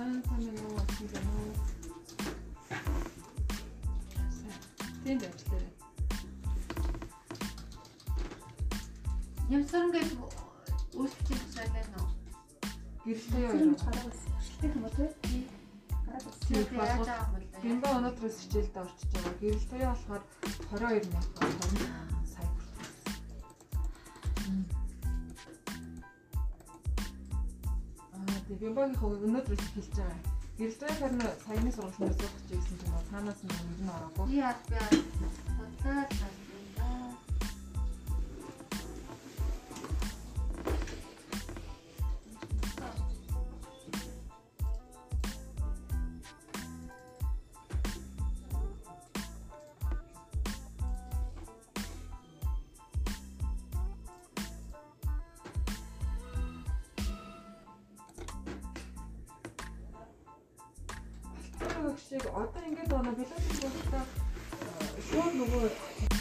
Сайн сайн юм уу гэсэн юм уу? Тэнд ажиллаа. Ямсарнгаа үйлчлэх хэвээр байна уу? Гэрэлтэй юу? Гэрэлтэй юм уу? Гэнэ өнөөдрөөс хичээлд орчиж байгаа. Гэрэлтэй болохоор 22 мянга тонн Бимбагийн хог өнөөдрөөс хэлж байгаа. Гэрэлтэй харин саяны сургалтанд суух гэсэн юм бол цаанаас нь нэг нь ороогүй. яа би бодлоо Шиг одоо ингэж байна. Билет болохоо шууд нөгөө